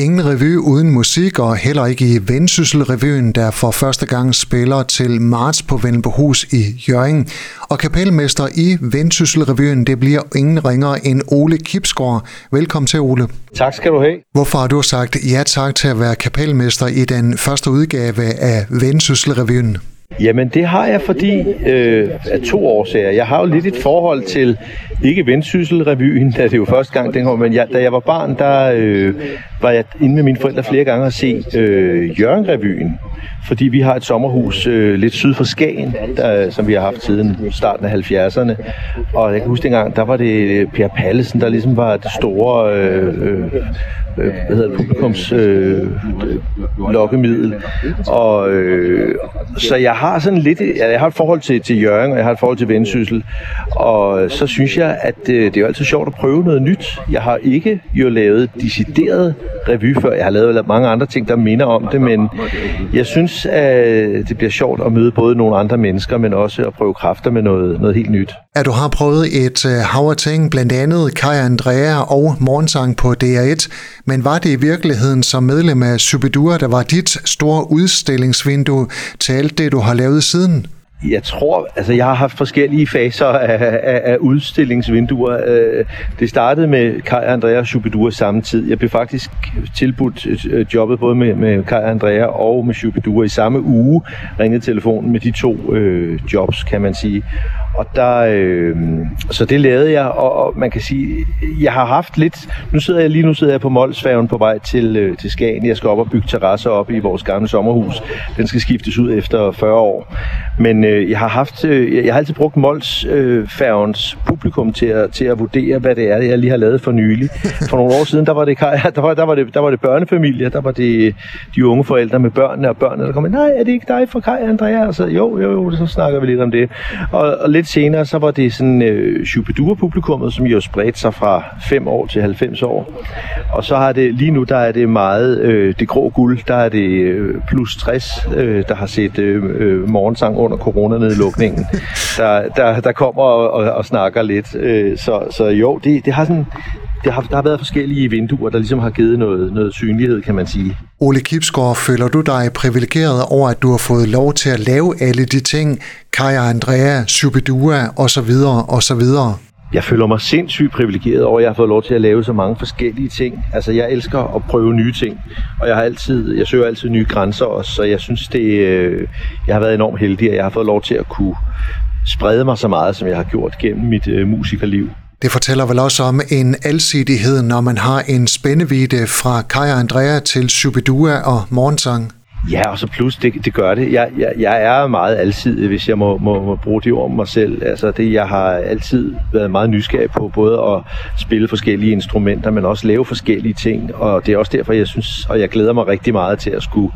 Ingen revy uden musik, og heller ikke i Vendsyssel-revyen, der for første gang spiller til marts på Vennelbohus i Jørgen. Og kapelmester i Vendsyssel-revyen, det bliver ingen ringer end Ole Kipsgaard. Velkommen til, Ole. Tak skal du have. Hvorfor har du sagt ja tak til at være kapelmester i den første udgave af Vendsyssel-revyen? Jamen det har jeg, fordi øh, af to årsager. Jeg har jo lidt et forhold til, ikke Vendsyssel-revyen, da det jo første gang den kom, men jeg, da jeg var barn, der øh, var jeg inde med mine forældre flere gange at se øh, Jørgen-revyen. Fordi vi har et sommerhus øh, lidt syd for Skagen, der, som vi har haft siden starten af 70'erne. Og jeg kan huske dengang, der var det Per Pallesen, der ligesom var det store øh, øh, øh hvad hedder det, publikums øh, lokkemiddel. Og, øh, så jeg har sådan lidt, jeg har et forhold til, til Jørgen, og jeg har et forhold til Vendsyssel. Og så synes jeg, at øh, det er jo altid sjovt at prøve noget nyt. Jeg har ikke jo lavet decideret revy før. Jeg har lavet mange andre ting, der minder om det, men jeg synes, at det bliver sjovt at møde både nogle andre mennesker, men også at prøve kræfter med noget, noget helt nyt at du har prøvet et øh, hav af ting, blandt andet Kai Andrea og Morgensang på DR1, men var det i virkeligheden som medlem af Subidua, der var dit store udstillingsvindue til alt det, du har lavet siden? Jeg tror, altså jeg har haft forskellige faser af, af, af udstillingsvinduer. Øh, det startede med Kai Andrea Shubidua samtidig. Jeg blev faktisk tilbudt øh, jobbet både med, med Kai Andrea og med Shubidua i samme uge. Ringede telefonen med de to øh, jobs, kan man sige. Og der, øh, så det lavede jeg, og, og man kan sige, jeg har haft lidt, nu sidder jeg lige nu sidder jeg på Molsfærgen på vej til, øh, til Skagen. Jeg skal op og bygge terrasser op i vores gamle sommerhus. Den skal skiftes ud efter 40 år. Men øh, jeg har haft, øh, jeg har altid brugt Mols øh, publikum til at, til at vurdere, hvad det er, jeg lige har lavet for nylig. For nogle år siden, der var det, der var, der var det, der var det børnefamilier, der var det øh, de unge forældre med børnene og børnene, der kom nej, er det ikke dig fra Kaj Andrea? Og så, jo, jo, jo, så snakker vi lidt om det. Og, og lidt senere, så var det sådan øh, Shubidua-publikummet, som jo spredte sig fra 5 år til 90 år. Og så har det, lige nu, der er det meget øh, det grå guld, der er det øh, plus 60, øh, der har set øh, øh, morgensang under coronanedlukningen, der, der, der kommer og, og, og snakker lidt. Øh, så, så jo, det, det har sådan, det har, der har været forskellige vinduer, der ligesom har givet noget, noget synlighed, kan man sige. Ole Kipsgaard, føler du dig privilegeret over, at du har fået lov til at lave alle de ting, Kaja Andrea, Subidua osv. osv.? Jeg føler mig sindssygt privilegeret over, at jeg har fået lov til at lave så mange forskellige ting. Altså, jeg elsker at prøve nye ting, og jeg har altid, jeg søger altid nye grænser også, så jeg synes, det, øh, jeg har været enormt heldig, at jeg har fået lov til at kunne sprede mig så meget, som jeg har gjort gennem mit øh, musikerliv. Det fortæller vel også om en alsidighed, når man har en spændevide fra Kaja Andrea til Shubidua og Morgensang. Ja, og så plus, det, det gør det. Jeg, jeg, jeg er meget alsidig, hvis jeg må, må, må bruge det om mig selv. Altså det, jeg har altid været meget nysgerrig på, både at spille forskellige instrumenter, men også lave forskellige ting. Og det er også derfor, jeg synes, og jeg glæder mig rigtig meget til at skulle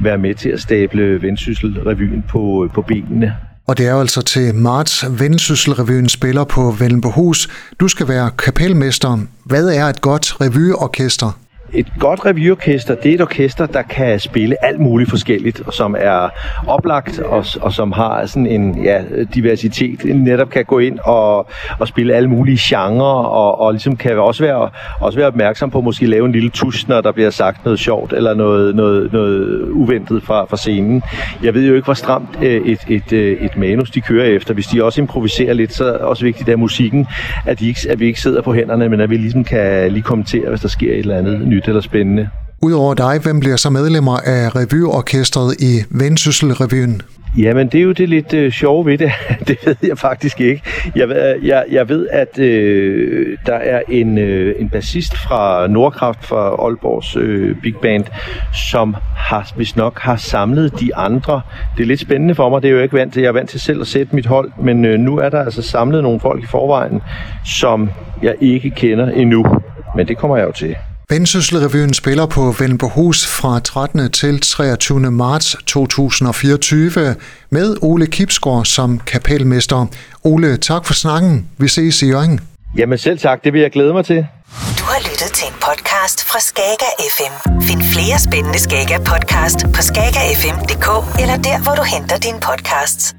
være med til at stable Vendsyssel-revyen på, på benene. Og det er altså til marts, Vendsyssel-revyen spiller på Vellenbohus. Du skal være kapelmester. Hvad er et godt revyorkester? Et godt revyorkester, det er et orkester, der kan spille alt muligt forskelligt, og som er oplagt, og, og som har sådan en ja, diversitet, netop kan gå ind og, og spille alle mulige genrer, og, og ligesom kan også være, også være opmærksom på at måske lave en lille tusch, når der bliver sagt noget sjovt, eller noget, noget, noget uventet fra, fra scenen. Jeg ved jo ikke, hvor stramt øh, et, et, et, et manus de kører efter. Hvis de også improviserer lidt, så er det også vigtigt, at musikken, at, de ikke, at vi ikke sidder på hænderne, men at vi ligesom kan lige kommentere, hvis der sker et eller andet nyt eller spændende. Udover dig, hvem bliver så medlemmer af revyorkestret i Vendsyssel-revyen? Jamen, det er jo det lidt øh, sjove ved det. det ved jeg faktisk ikke. Jeg, jeg, jeg ved, at øh, der er en, øh, en bassist fra Nordkraft, fra Aalborgs øh, Big Band, som har, hvis nok har samlet de andre. Det er lidt spændende for mig. Det er jo ikke vant til. Jeg er vant til selv at sætte mit hold, men øh, nu er der altså samlet nogle folk i forvejen, som jeg ikke kender endnu. Men det kommer jeg jo til. Vendsyssel-revyen spiller på Vellenbohus fra 13. til 23. marts 2024 med Ole Kipsgaard som kapelmester. Ole, tak for snakken. Vi ses i Jørgen. Jamen selv tak, det vil jeg glæde mig til. Du har lyttet til en podcast fra Skager FM. Find flere spændende Skager podcast på skagerfm.dk eller der, hvor du henter dine podcasts.